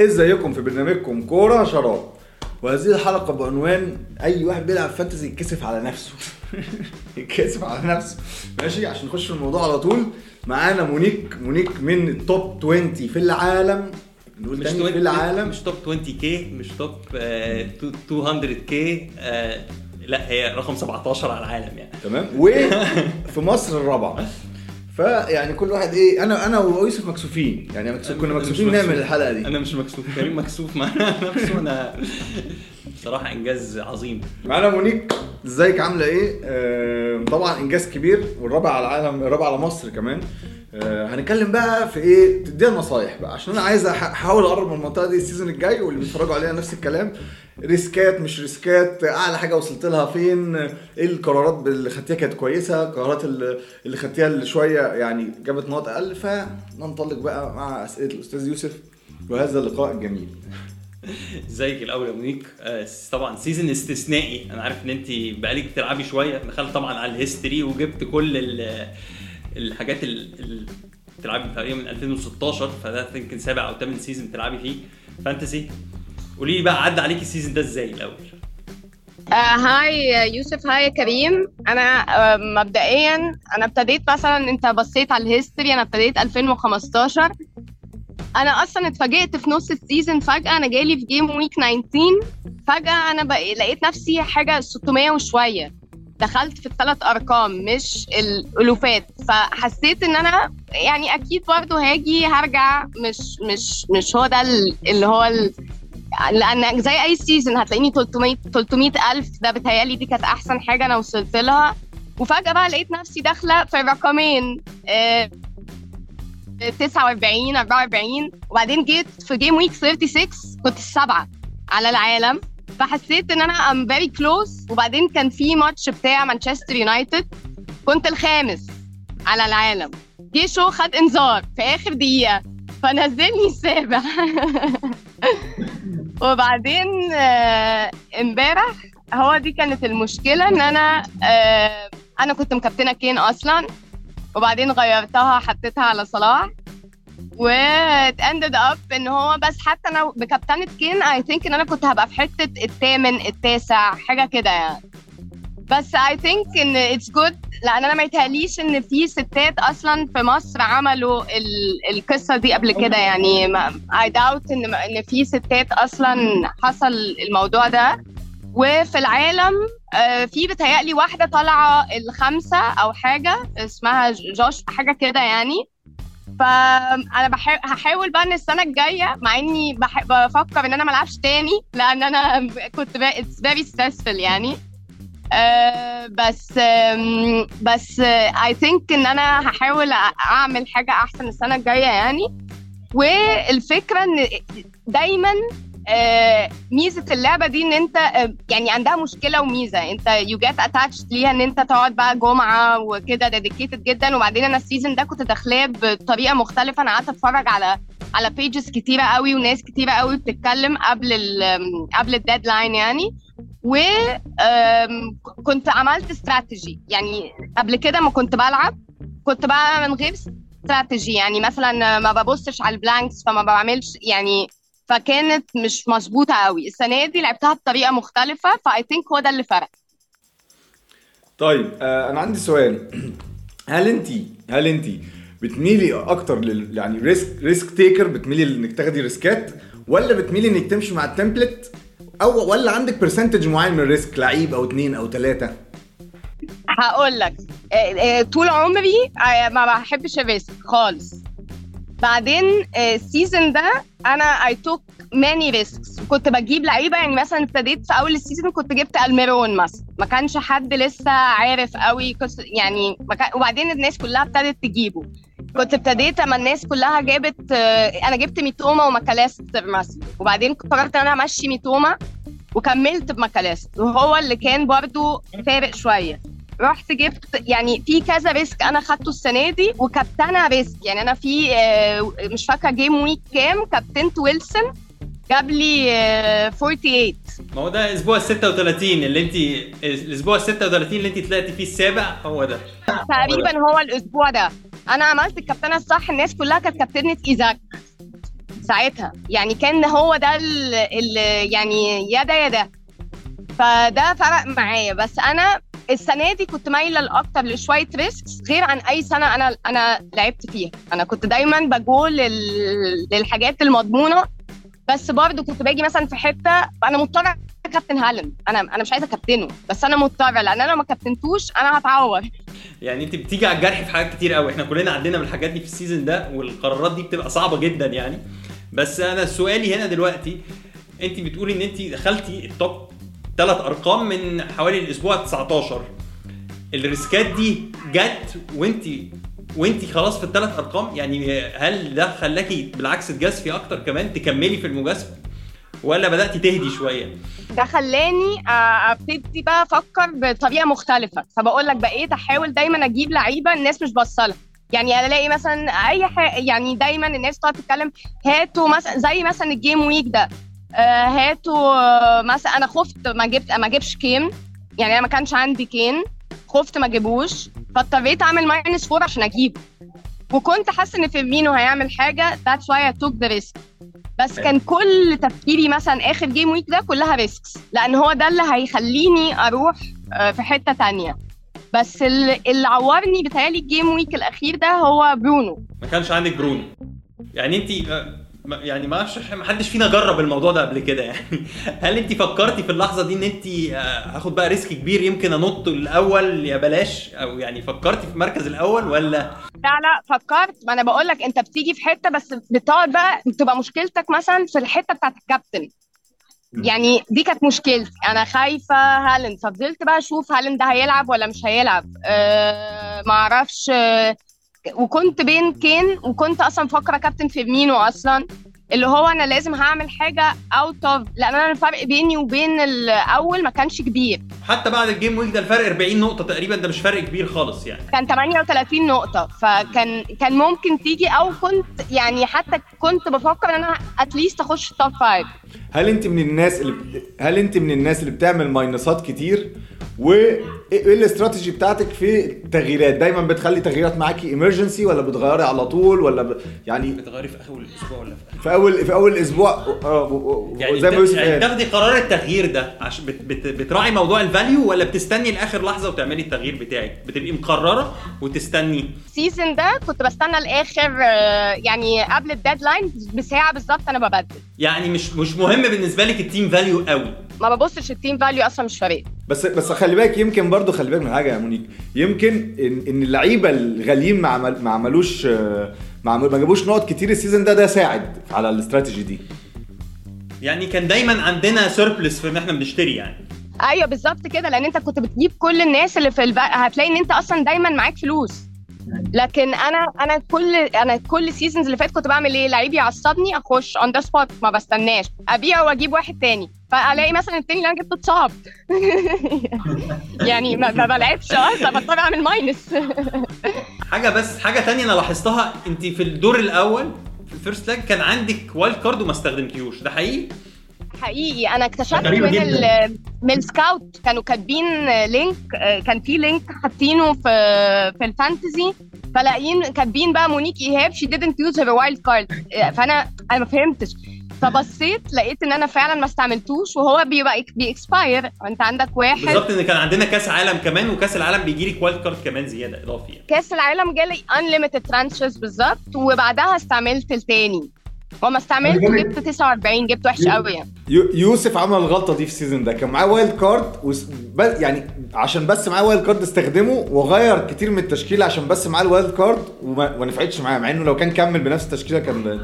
ازيكم في برنامجكم كورة شراب. وهذه الحلقة بعنوان أي واحد بيلعب fantasy يتكسف على نفسه. يتكسف على نفسه. ماشي؟ عشان نخش في الموضوع على طول. معانا مونيك. مونيك من ال top 20 في العالم. نقول مش تاني 20 في العالم. مش top 20k مش top 200k لا هي رقم 17 على العالم يعني. تمام؟ وفي مصر الرابعة. فيعني كل واحد إيه أنا أنا ويوسف مكسوفين. يعني مكسوف كنا مكسوفين مكسوف. نعمل الحلقة دي. أنا مش مكسوف. كريم مكسوف مع نفسه أنا بصراحة إنجاز عظيم. معانا مونيك. ازيك عاملة إيه؟ آه طبعا إنجاز كبير والرابع على العالم الرابع على مصر كمان. آه هنتكلم بقى في إيه؟ تدينا نصايح بقى عشان أنا عايز أحاول أقرب من المنطقة دي ال season الجاي واللي بيتفرجوا عليها نفس الكلام. risk ات مش risk ات أعلى حاجة وصلت لها فين؟ إيه القرارات اللي خدتيها كانت كويسة؟ القرارات اللي خدتيها اللي شوية يعني جابت نقط أقل فننطلق بقى مع أسئلة الأستاذ يوسف وهذا اللقاء الجميل. ازيك الأول يا مونيك. آه، طبعا season استثنائي. أنا عارف إن انت بقالك بتلعبي شوية دخلت طبعا على ال history وجبت كل ال- الحاجات اللي بتلعبي تقريبا من 2016 فده يمكن سابع أو ثامن season بتلعبي فيه. fantasy قولي لي بقى عدى عليك ال season ده إزاي الأول؟ آه hi يوسف. hi كريم. أنا آه مبدئيا أنا ابتديت مثلا أنت بصيت على ال history أنا ابتديت 2015 أنا أصلا اتفاجئت في نص ال season فجأة أنا جالي في game week 19 فجأة أنا بقى لقيت نفسي حاجة 600 وشوية. دخلت في الثلاث ارقام مش الالوفات. فحسيت ان أنا يعني أكيد برضه هاجي هرجع مش مش مش هو ده ال- اللي هو ال لأن زي أي season هتلاقيني 300 300 ألف. ده بتهيالي دي كانت أحسن حاجة أنا وصلت لها. وفجأة بقى لقيت نفسي داخلة في الرقمين. آه، 49 44 وبعدين جيت في game week 36 كنت السابعه على العالم. فحسيت إن أنا I'm very close وبعدين كان في ماتش بتاع مانشستر يونايتد كنت الخامس على العالم. جه شو خد انذار في آخر دقيقة. فنزلني السابع. وبعدين آه، امبارح هو دي كانت المشكلة إن أنا آه، أنا كنت مكابتنة كين أصلا. وبعدين غيرتها حطيتها على صلاح و ended up إن هو بس حتى أنا بكابتنة كين I think إن أنا كنت هبقى في حتة الثامن التاسع حاجة كده يعني. بس I think إن it's good لأن أنا ما يتهيأليش إن في ستات أصلا في مصر عملوا ال- القصة دي قبل كده يعني. اي داوت إن إن في ستات أصلا حصل الموضوع ده. وفي العالم في بتهيألي واحدة طالعة الخامسة أو حاجة اسمها جوش حاجة كده يعني فانا. هحاول بقى إن السنة الجاية مع إني بح... بفكر إن أنا ما العبش تاني لأن أنا كنت very stressful يعني آه، بس آم، بس I think إن أنا هحاول أعمل حاجة أحسن السنة الجاية يعني والفكرة إن دايما آه، ميزة اللعبة دي إن أنت آه، يعني عندها مشكلة وميزة. أنت you get attached ليها إن أنت تقعد بقى جمعة وكده dedicated جدا. وبعدين أنا ال season ده كنت داخلاه بطريقة مختلفة. أنا قعدت أتفرج على على pages كتيرة قوي وناس كتيرة قوي بتتكلم قبل ال قبل ال deadline يعني. وكنت عملت استراتيجي يعني قبل كده ما كنت بلعب كنت بقى من غير استراتيجي يعني مثلا ما ببصش على ال blanks فما بعملش يعني فكانت مش مظبوطة قوي. السنة دي لعبتها بطريقة مختلفة ف I think هو ده اللي فرق. طيب آه أنا عندي سؤال. هل انت هل انت بتميلي أكتر لل يعني risk risk taker بتميلي إنك تاخدي risk ات ولا بتميلي إنك تمشي مع ال template أو ولا عندك percentage معين من ال risk لعيب أو اتنين أو تلاتة؟ هقول لك آه، آه، طول عمري ما بحبش ال risk خالص. بعدين آه، ال season ده أنا I took many risks كنت بجيب لعيبة يعني مثلا ابتديت في أول ال season كنت جبت ألميرون مثلا. ما كانش حد لسه عارف قوي يعني وبعدين الناس كلها ابتدت تجيبه. كنت ابتديت أما الناس كلها جابت آه، أنا جبت ميتوما وماكاليستر مثلا. وبعدين قررت إن أنا امشي ميتوما وكملت بماكاليستر. وهو اللي كان برضو فارق شوية. رحت جبت يعني في كذا risk أنا خدته السنة دي وكابتنة risk يعني أنا في آه، مش فاكرة game week كام كابتنت ويلسون جاب لي آه، 48 ما هو ده أسبوع ال 36 اللي انت الأسبوع ال 36 اللي انت طلعتي فيه السابع هو ده. تقريبا هو الأسبوع ده. أنا عملت الكابتنة الصح الناس كلها كانت كابتنة إيزاك ساعتها. يعني كان هو ده اللي يعني يا ده يا ده فده فرق معايا. بس أنا السنة دي كنت مايلة لأكتر لشوية risks غير عن أي سنة أنا أنا لعبت فيها. أنا كنت دايما بجول لل... للحاجات المضمونة. بس برضو كنت باجي مثلا في حتة أنا مضطرة كابتن هالاند. أنا أنا مش عايزة كابتنه. بس أنا مضطرة لأن أنا لو ما كابتنتوش أنا هتعور. يعني أنت بتيجي على الجرح في حاجات كتير قوي إحنا كلنا عدينا من الحاجات دي في ال season ده والقرارات دي بتبقى صعبة جدا يعني. بس أنا سؤالي هنا دلوقتي أنت بتقولي إن أنت دخلتي التوب ثلاث أرقام من حوالي الأسبوع 19 الريسكات دي جت وانت وانت خلاص في الثلاث أرقام يعني هل ده خلاكي بالعكس تجازفي أكتر كمان تكملي في المجازفة؟ ولا بدأتي تهدي شوية؟ ده خلاني أبتدي بقى أفكر بطريقة مختلفة. فبقول لك بقيت أحاول دايما أجيب لعيبة الناس مش باصه يعني ألاقي مثلا أي حاجة يعني دايما الناس تقعد تتكلم هاتوا مثلا زي مثلا ال game week ده. آه هاتوا مثلا أنا خفت ما جبت ما اجيبش كين. يعني أنا ما كانش عندي كين. خفت ما اجيبوش فاضطريت أعمل minus four عشان أجيبه. وكنت حاسة إن فيرمينو هيعمل حاجة. that's why took the risk بس كان كل تفكيري مثلا آخر game week ده كلها risks لأن هو ده اللي هيخليني أروح في حتة تانية. بس اللي عورني بتهيألي ال game week الأخير ده هو برونو. ما كانش عندك برونو. يعني انت يعني ما أعرفش ما حدش فينا جرب الموضوع ده قبل كده يعني. هل انت فكرتي في اللحظة دي إن انت هاخد بقى risk كبير يمكن أنط الأول؟ يا بلاش. أو يعني فكرتي في المركز الأول ولا؟ لا لا فكرت. ما أنا بقول لك أنت بتيجي في حتة بس بتقعد بقى بتبقى مشكلتك مثلا في الحتة بتاعت الكابتن. يعني دي كانت مشكلتي. أنا خايفة هالاند. ففضلت بقى أشوف هالاند ده هيلعب ولا مش هيلعب. أه ما أعرفش. أه وكنت بين كين وكنت أصلا فاكره كابتن فيرمينو أصلا اللي هو أنا لازم هعمل حاجة out of لأن أنا الفرق بيني وبين الأول ما كانش كبير. حتى بعد ال game week ده الفرق 40 نقطة تقريبا ده مش فرق كبير خالص يعني. كان 38 نقطة فكان كان ممكن تيجي أو كنت يعني حتى كنت بفكر إن أنا at least أخش top five هل أنت من الناس اللي هل أنت من الناس اللي بتعمل minus ات كتير؟ وايه الاستراتيجي بتاعتك في التغييرات دايما بتخلي تغييرات معاكي emergency ولا بتغيري على طول ولا ب... يعني بتغيري في أول الأسبوع ولا في في اول في أول أسبوع؟ آه يعني زي ما يوسف يعني تاخدي قرار التغيير ده عشان بت... بت... بتراعي موضوع ال value ولا بتستني لآخر لحظة وتعملي التغيير بتاعك؟ بتبقي مقررة وتستني. ال season ده كنت بستنى الآخر يعني قبل ال deadline بساعة بالظبط أنا ببدل. يعني مش مش مهم بالنسبة لك ال team value قوي. ما ببصش ال team value أصلا مش فارق. بس بس خلي بالك يمكن برضو خلي بالك من حاجة يا مونيك. يمكن ان, إن اللعيبة الغاليين ما عمل ما عملوش ما, ما جابوش نقط كتير ال season ده ده ساعد على الاستراتيجي دي. يعني كان دايما عندنا surplus في إن إحنا بنشتري يعني. أيوه بالظبط كده لأن أنت كنت بتجيب كل الناس اللي في الب... هتلاقي إن أنت أصلا دايما معاك فلوس. لكن أنا أنا كل أنا كل seasons اللي فاتت كنت بعمل إيه؟ لعيب يعصبني أخش on the spot ما بستناش. ابيع وأجيب واحد تاني. فألاقي مثلا التاني اللي أنا جبته اتصاب يعني ما, ما بلعبش أصلا بضطر اعمل minus حاجة بس حاجة تانية أنا لاحظتها أنت في الدور الأول في ال first leg كان عندك wild card وما استخدمتيهوش ده حقيقي؟ حقيقي. أنا اكتشفت من ال من ال scout كانوا كاتبين link كان في link حاطينه في في ال fantasy فلاقيين كاتبين بقى مونيك إيهاب she didn't use her wild card. فأنا أنا ما فهمتش. فبصيت لقيت إن أنا فعلا ما استعملتوش وهو بيبقى بي expire انت عندك واحد بالظبط إن كان عندنا كأس عالم كمان وكأس العالم بيجي لك wild card كمان زيادة اضافي يعني. كأس العالم جالي unlimited transfers بالظبط وبعدها استعملت التاني وما استعملت جبت 49 جبت وحش قوي يعني. يوسف عمل الغلطة دي في ال season ده كان معاه wild card. يعني عشان بس معاه wild card استخدمه وغير كتير من التشكيلة عشان بس معاه ال wild card وما نفعتش معاه مع إنه لو كان كمل بنفس التشكيلة كان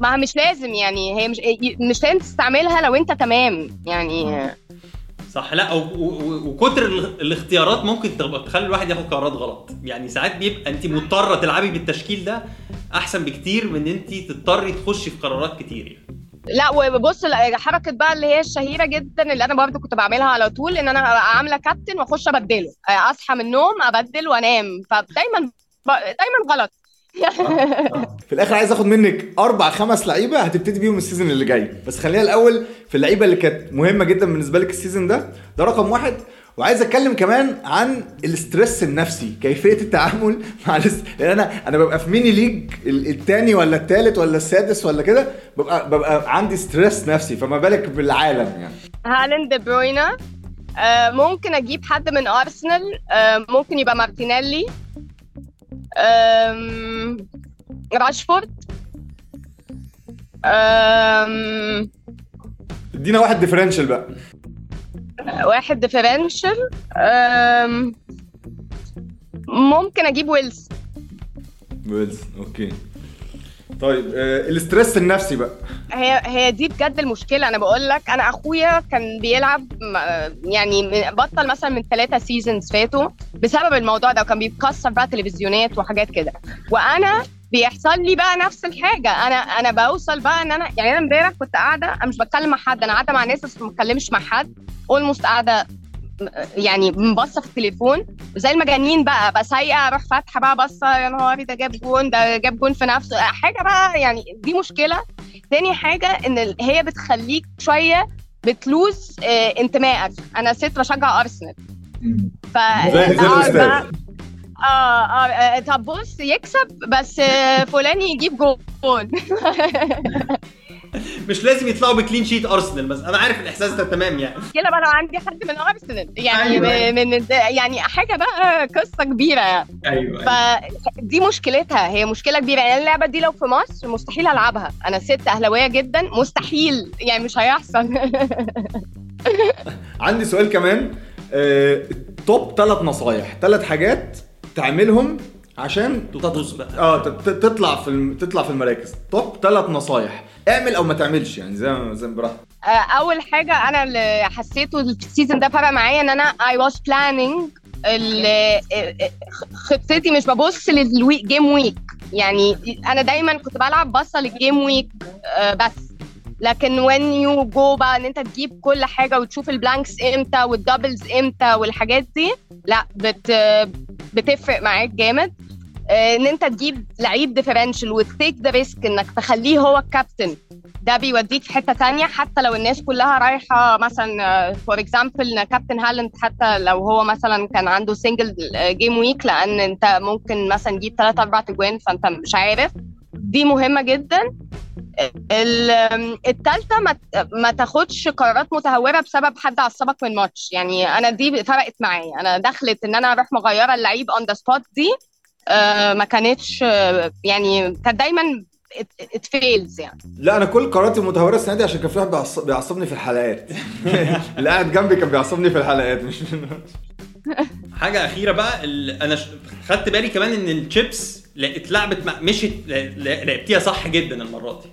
ما مش لازم يعني هي مش مش لازم تستعملها لو أنت تمام يعني صح. لا وكتر الاختيارات ممكن تخلي الواحد ياخد قرارات غلط. يعني ساعات بيبقى انت مضطرة تلعبي بالتشكيل ده أحسن بكتير من انت تضطري تخشي في قرارات كتير يعني. لا وبص حركة بقى اللي هي الشهيرة جدا اللي أنا برضه كنت بعملها على طول إن أنا عاملة كابتن وأخش أبدله. أصحى من النوم أبدل وأنام. فدايما دايما غلط. في الآخر عايز اخد منك أربع خمس لعيبه هتبتدي بيهم ال season اللي جاي. بس خلينا الأول في اللعيبه اللي كانت مهمه جدا بالنسبة لك ال season ده. ده رقم واحد. وعايز اتكلم كمان عن ال stress النفسي كيفية التعامل مع الاست... لأن أنا أنا ببقى في mini league ال- التاني ولا التالت ولا السادس ولا كده ببقى ببقى عندي stress نفسي فما بالك بالعالم يعني. هالاند دي بروينا. آه، ممكن أجيب حد من أرسنال. آه، ممكن يبقى مارتينيلي. راشفورد. ادينا واحد differential بقى. واحد differential ممكن أجيب ويلز. ويلز okay. طيب آه ال stress النفسي بقى. هي هي دي بجد المشكلة. أنا بقول لك أنا أخويا كان بيلعب يعني بطل مثلا من ثلاثة seasons فاتوا بسبب الموضوع ده وكان بيكسر بقى تلفزيونات وحاجات كده. وأنا بيحصل لي بقى نفس الحاجة. أنا أنا بوصل بقى إن أنا يعني أنا امبارح كنت قاعدة أنا مش بتكلم مع حد أنا قاعدة مع ناس بس ما بتكلمش مع حد almost قاعدة يعني مبصة في التليفون زي المجانين بقى بقى سايقة أروح فاتحة بقى بصه يا نهاري ده جاب جون ده جاب جون في نفسه. حاجة بقى يعني دي مشكلة. تاني حاجة إن هي بتخليك شوية بت lose آه، انتمائك. أنا ست بشجع أرسنال. ف آه، الأستاذ. بقى- آه آه آه، طب بص يكسب بس آه، فلان يجيب جول مش لازم يطلعوا ب clean sheet ارسنال بس أنا عارف الإحساس ده تمام يعني. كده بقى لو عندي حد من ارسنال يعني أيوة. من من- يعني حاجة بقى قصة كبيرة يعني. أيوه فدي مشكلتها هي مشكلة كبيرة. يعني اللعبة دي لو في مصر مستحيل ألعبها. أنا ست أهلاوية جدا مستحيل. يعني مش هيحصل. عندي سؤال كمان. آه توب ثلاث نصايح ثلاث حاجات تعملهم عشان تبوظ بقى. آه تطلع في الم... تطلع في المراكز. توب ثلاث نصايح. اعمل أو ما تعملش يعني زي ما زي براحتك. آه، أول حاجة أنا اللي حسيته ال season ده فرق معايا إن أنا I was planning ال- آه، آه، خطتي مش ببص لل week game week يعني أنا دايما كنت بلعب بصة لل game week آه، بس. لكن when you go بقى إن أنت تجيب كل حاجة وتشوف ال blanks إمتى وال doubles إمتى والحاجات دي لأ بت بتفرق معاك جامد. آه، إن أنت تجيب لعيب differential و take the risk إنك تخليه هو الكابتن ده بيوديك في حتة تانية. حتى لو الناس كلها رايحة مثلا for example captain هالاند حتى لو هو مثلا كان عنده single game week لأن أنت ممكن مثلا تجيب ثلاثة أربع اجوان فأنت مش عارف. دي مهمة جدا. ال- التالتة ما ما تاخدش قرارات متهورة بسبب حد عصبك من ماتش. يعني أنا دي فرقت معايا. أنا دخلت إن أنا أروح مغيرة اللعيب on the spot دي. آه، ما كانتش آه، يعني كانت دايما it fails يعني. لا أنا كل قراراتي متهوره السنة دي عشان كان في واحد بيعص- بيعصبني في الحلقات. اللي قاعد جنبي كان بيعصبني في الحلقات. مش حاجة أخيرة بقى أنا خدت بالي كمان إن الشيبس اتلعبت مع مشيت لعبتيها صح جدا المرة دي.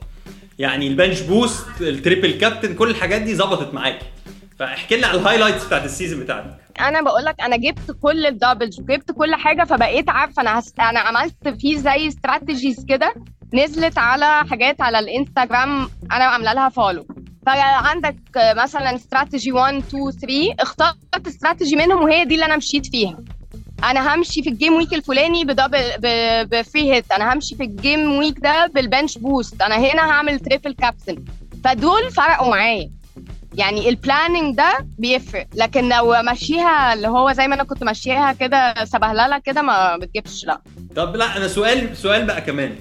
يعني ال bench boost ال triple captain كل الحاجات دي ظبطت معاكي فاحكي لنا على ال highlights بتاعت ال season بتاعك أنا بقول لك أنا جبت كل ال doubles وجبت كل حاجة فبقيت عارفة أنا هس... أنا عملت فيه زي strategies كده نزلت على حاجات على الانستغرام أنا عاملة لها follow فعندك مثلا استراتيجي 1 2 3 اخترت استراتيجي منهم وهي دي اللي أنا مشيت فيها. أنا همشي في ال game week الفلاني ب double ب free hit أنا همشي في ال game week ده بال bench boost أنا هنا هعمل triple captain فدول فرقوا معايا. يعني ال planning ده بيفرق. لكن لو ماشيها اللي هو زي ما أنا كنت ماشيها كده سبهلله كده ما بتجيبش لا. طب لا أنا سؤال سؤال بقى كمان.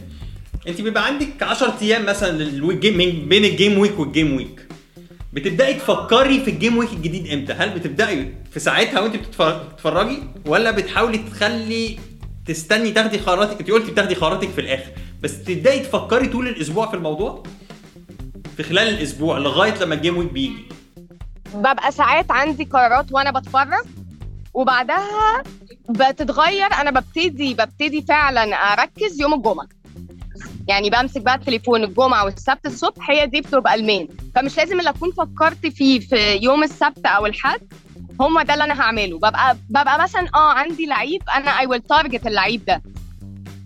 أنت بيبقى عندك 10 أيام مثلا بين ال game week وال game week بتبدأي تفكري في ال game week الجديد إمتى؟ هل بتبدأي في ساعتها وأنت بتتفر- بتتفرجي ولا بتحاولي تخلي تستني تاخدي قراراتك؟ أنت قلتي بتاخدي قراراتك في الآخر. بس تبدأي تفكري طول الأسبوع في الموضوع؟ في خلال الأسبوع لغاية لما ال game week بيجي. ببقى ساعات عندي قرارات وأنا بتفرج وبعدها بتتغير. أنا ببتدي ببتدي فعلا أركز يوم الجمعة. يعني بمسك بقى التليفون الجمعة والسبت الصبح هي دي بتبقى ال main. فمش لازم اللي أكون فكرت فيه في يوم السبت أو الحد هم ده اللي أنا هعمله. ببقى ببقى مثلا آه عندي لعيب أنا I will target اللعيب ده.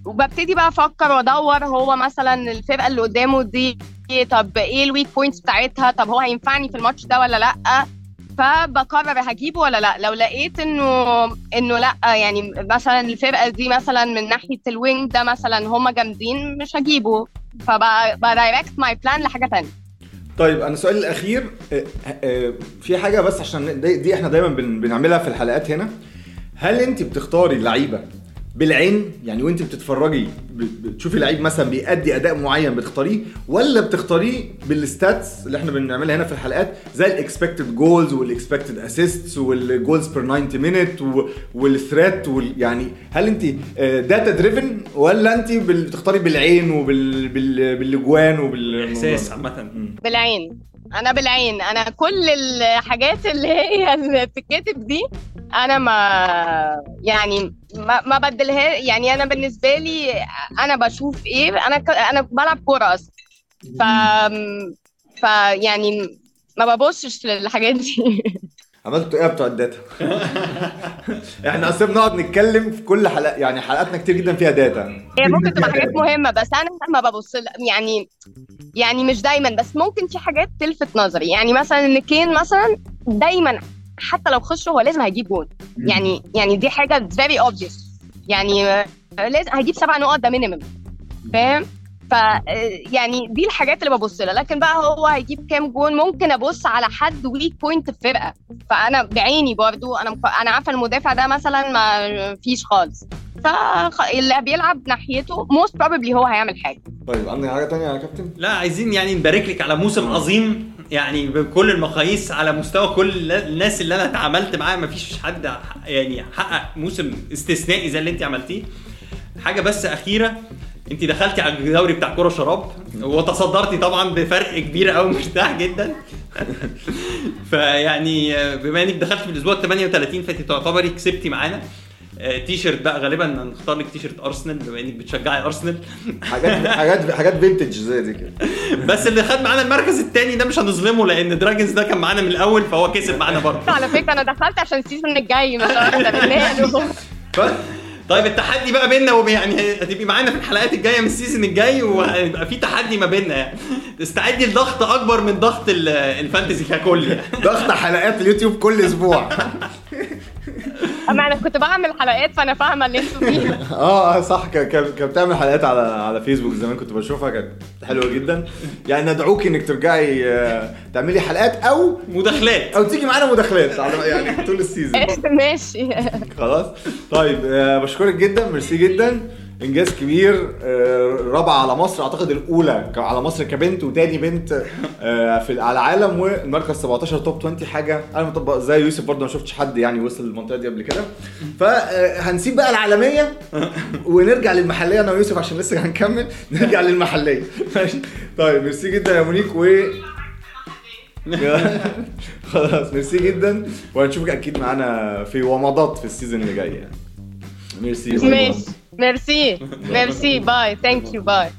وببتدي بقى أفكر وأدور هو مثلا الفرقة اللي قدامه دي طب إيه ال weak points بتاعتها؟ طب هو هينفعني في الماتش ده ولا لأ؟ فبقرر هجيبه ولا لأ؟ لو لقيت إنه إنه لأ يعني مثلا الفرقة دي مثلا من ناحية ال wing ده مثلا هم جامدين مش هجيبه. فب direct my plan لحاجة تانية. طيب أنا سؤالي الأخير آه، آه، في حاجة بس عشان دي, إحنا دايما بن- بنعملها في الحلقات هنا. هل أنت بتختاري لعيبة بالعين يعني وانت بتتفرجي ب- بتشوفي لعيب مثلا بيأدي أداء معين بتختاريه ولا بتختاريه بال stats اللي إحنا بنعملها هنا في الحلقات زي الاكسبكتد جولز والاكسبكتد اسيستس والجولز بير 90 مينت والثريت يعني هل انت data driven ولا انت بتختاري بالعين وبالاجوان وبال إحساس عامة. بالعين. أنا بالعين أنا كل الحاجات اللي هي اللي بتتكتب دي أنا ما يعني ما, ما ببص لها يعني أنا بالنسبة لي أنا بشوف إيه أنا ك... أنا بلعب كورة أصلا. ف ف يعني ما ببصش للحاجات دي. عملتوا إيه يا بتوع ال data؟ إحنا أصلا بنقعد نتكلم في كل حلقة يعني حلقاتنا كتير جدا فيها data. هي ممكن تبقى حاجات مهمة بس أنا ما ببص يعني يعني مش دايما بس ممكن في حاجات تلفت نظري. يعني مثلا إن كين مثلا دايما حتى لو خش هو لازم هيجيب جول يعني يعني دي حاجة very obvious يعني آه، لازم هيجيب سبع نقط ده minimum فاهم؟ ف يعني دي الحاجات اللي ببص لها. لكن بقى هو هيجيب كام جول ممكن أبص على حد weak point في فرقة. فأنا بعيني برضو أنا مف- أنا عارفة المدافع ده مثلا ما فيش خالص. فاللي بيلعب ناحيته most probably هو هيعمل حاجة. طيب عندك حاجة تانية يا كابتن؟ لا عايزين يعني نبارك لك على موسم عظيم يعني بكل المقاييس على مستوى كل الناس اللي أنا اتعاملت معاها. مفيش حد ح- يعني حقق موسم استثنائي زي اللي أنت عملتيه. حاجة بس أخيرة انت دخلتي على الدوري بتاع كوره شراب وتصدرتي طبعا بفرق كبير قوي مرتاح جدا. فيعني بما إنك دخلت في الأسبوع ال 38 فأنت تعتبري كسبتي معانا. آه، تي شيرت بقى غالبا هنختار لك تي شيرت أرسنال بما إنك بتشجعي أرسنال. حاجات حاجات حاجات vintage زي دي كده. بس اللي خد معانا المركز الثاني ده مش هنظلمه لأن دراجونز ده كان معانا من الأول فهو كسب معانا برضه. على فكرة أنا دخلت عشان ال season الجاي مش طيب التحدي بقى بيننا وبين يعني هتبقي معانا في الحلقات الجاية من ال season الجاي وهيبقى في تحدي ما بيننا يعني. استعدي لضغط أكبر من ضغط ال- ال fantasy ككل يعني. ضغط حلقات اليوتيوب كل أسبوع. أما أنا كنت بعمل حلقات فأنا فاهمة اللي أنتوا فيه. آه صح. ك- ك- كانت بتعمل حلقات على على فيسبوك زمان كنت بشوفها كانت حلوة جدا. يعني ندعوك إنك ترجعي آه، تعملي حلقات أو مداخلات. أو تيجي معانا مداخلات على يعني طول ال season. ماشي. خلاص. طيب آه، بشكرك جدا. ميرسي جدا. إنجاز كبير آه، رابعة على مصر أعتقد الأولى على مصر كبنت وتاني بنت آه، في على العالم والمركز 17 top 20 حاجة. أنا مطبق زي يوسف برضه ما شفتش حد يعني وصل للمنطقة دي قبل كده. فهنسيب بقى العالمية ونرجع للمحلية أنا ويوسف عشان لسه هنكمل نرجع للمحلية. طيب ميرسي جدا يا مونيك و خلاص ميرسي جدا وهنشوفك أكيد معانا في ومضات في ال season اللي جاي يعني. ميرسي ماشي. merci merci bye thank you bye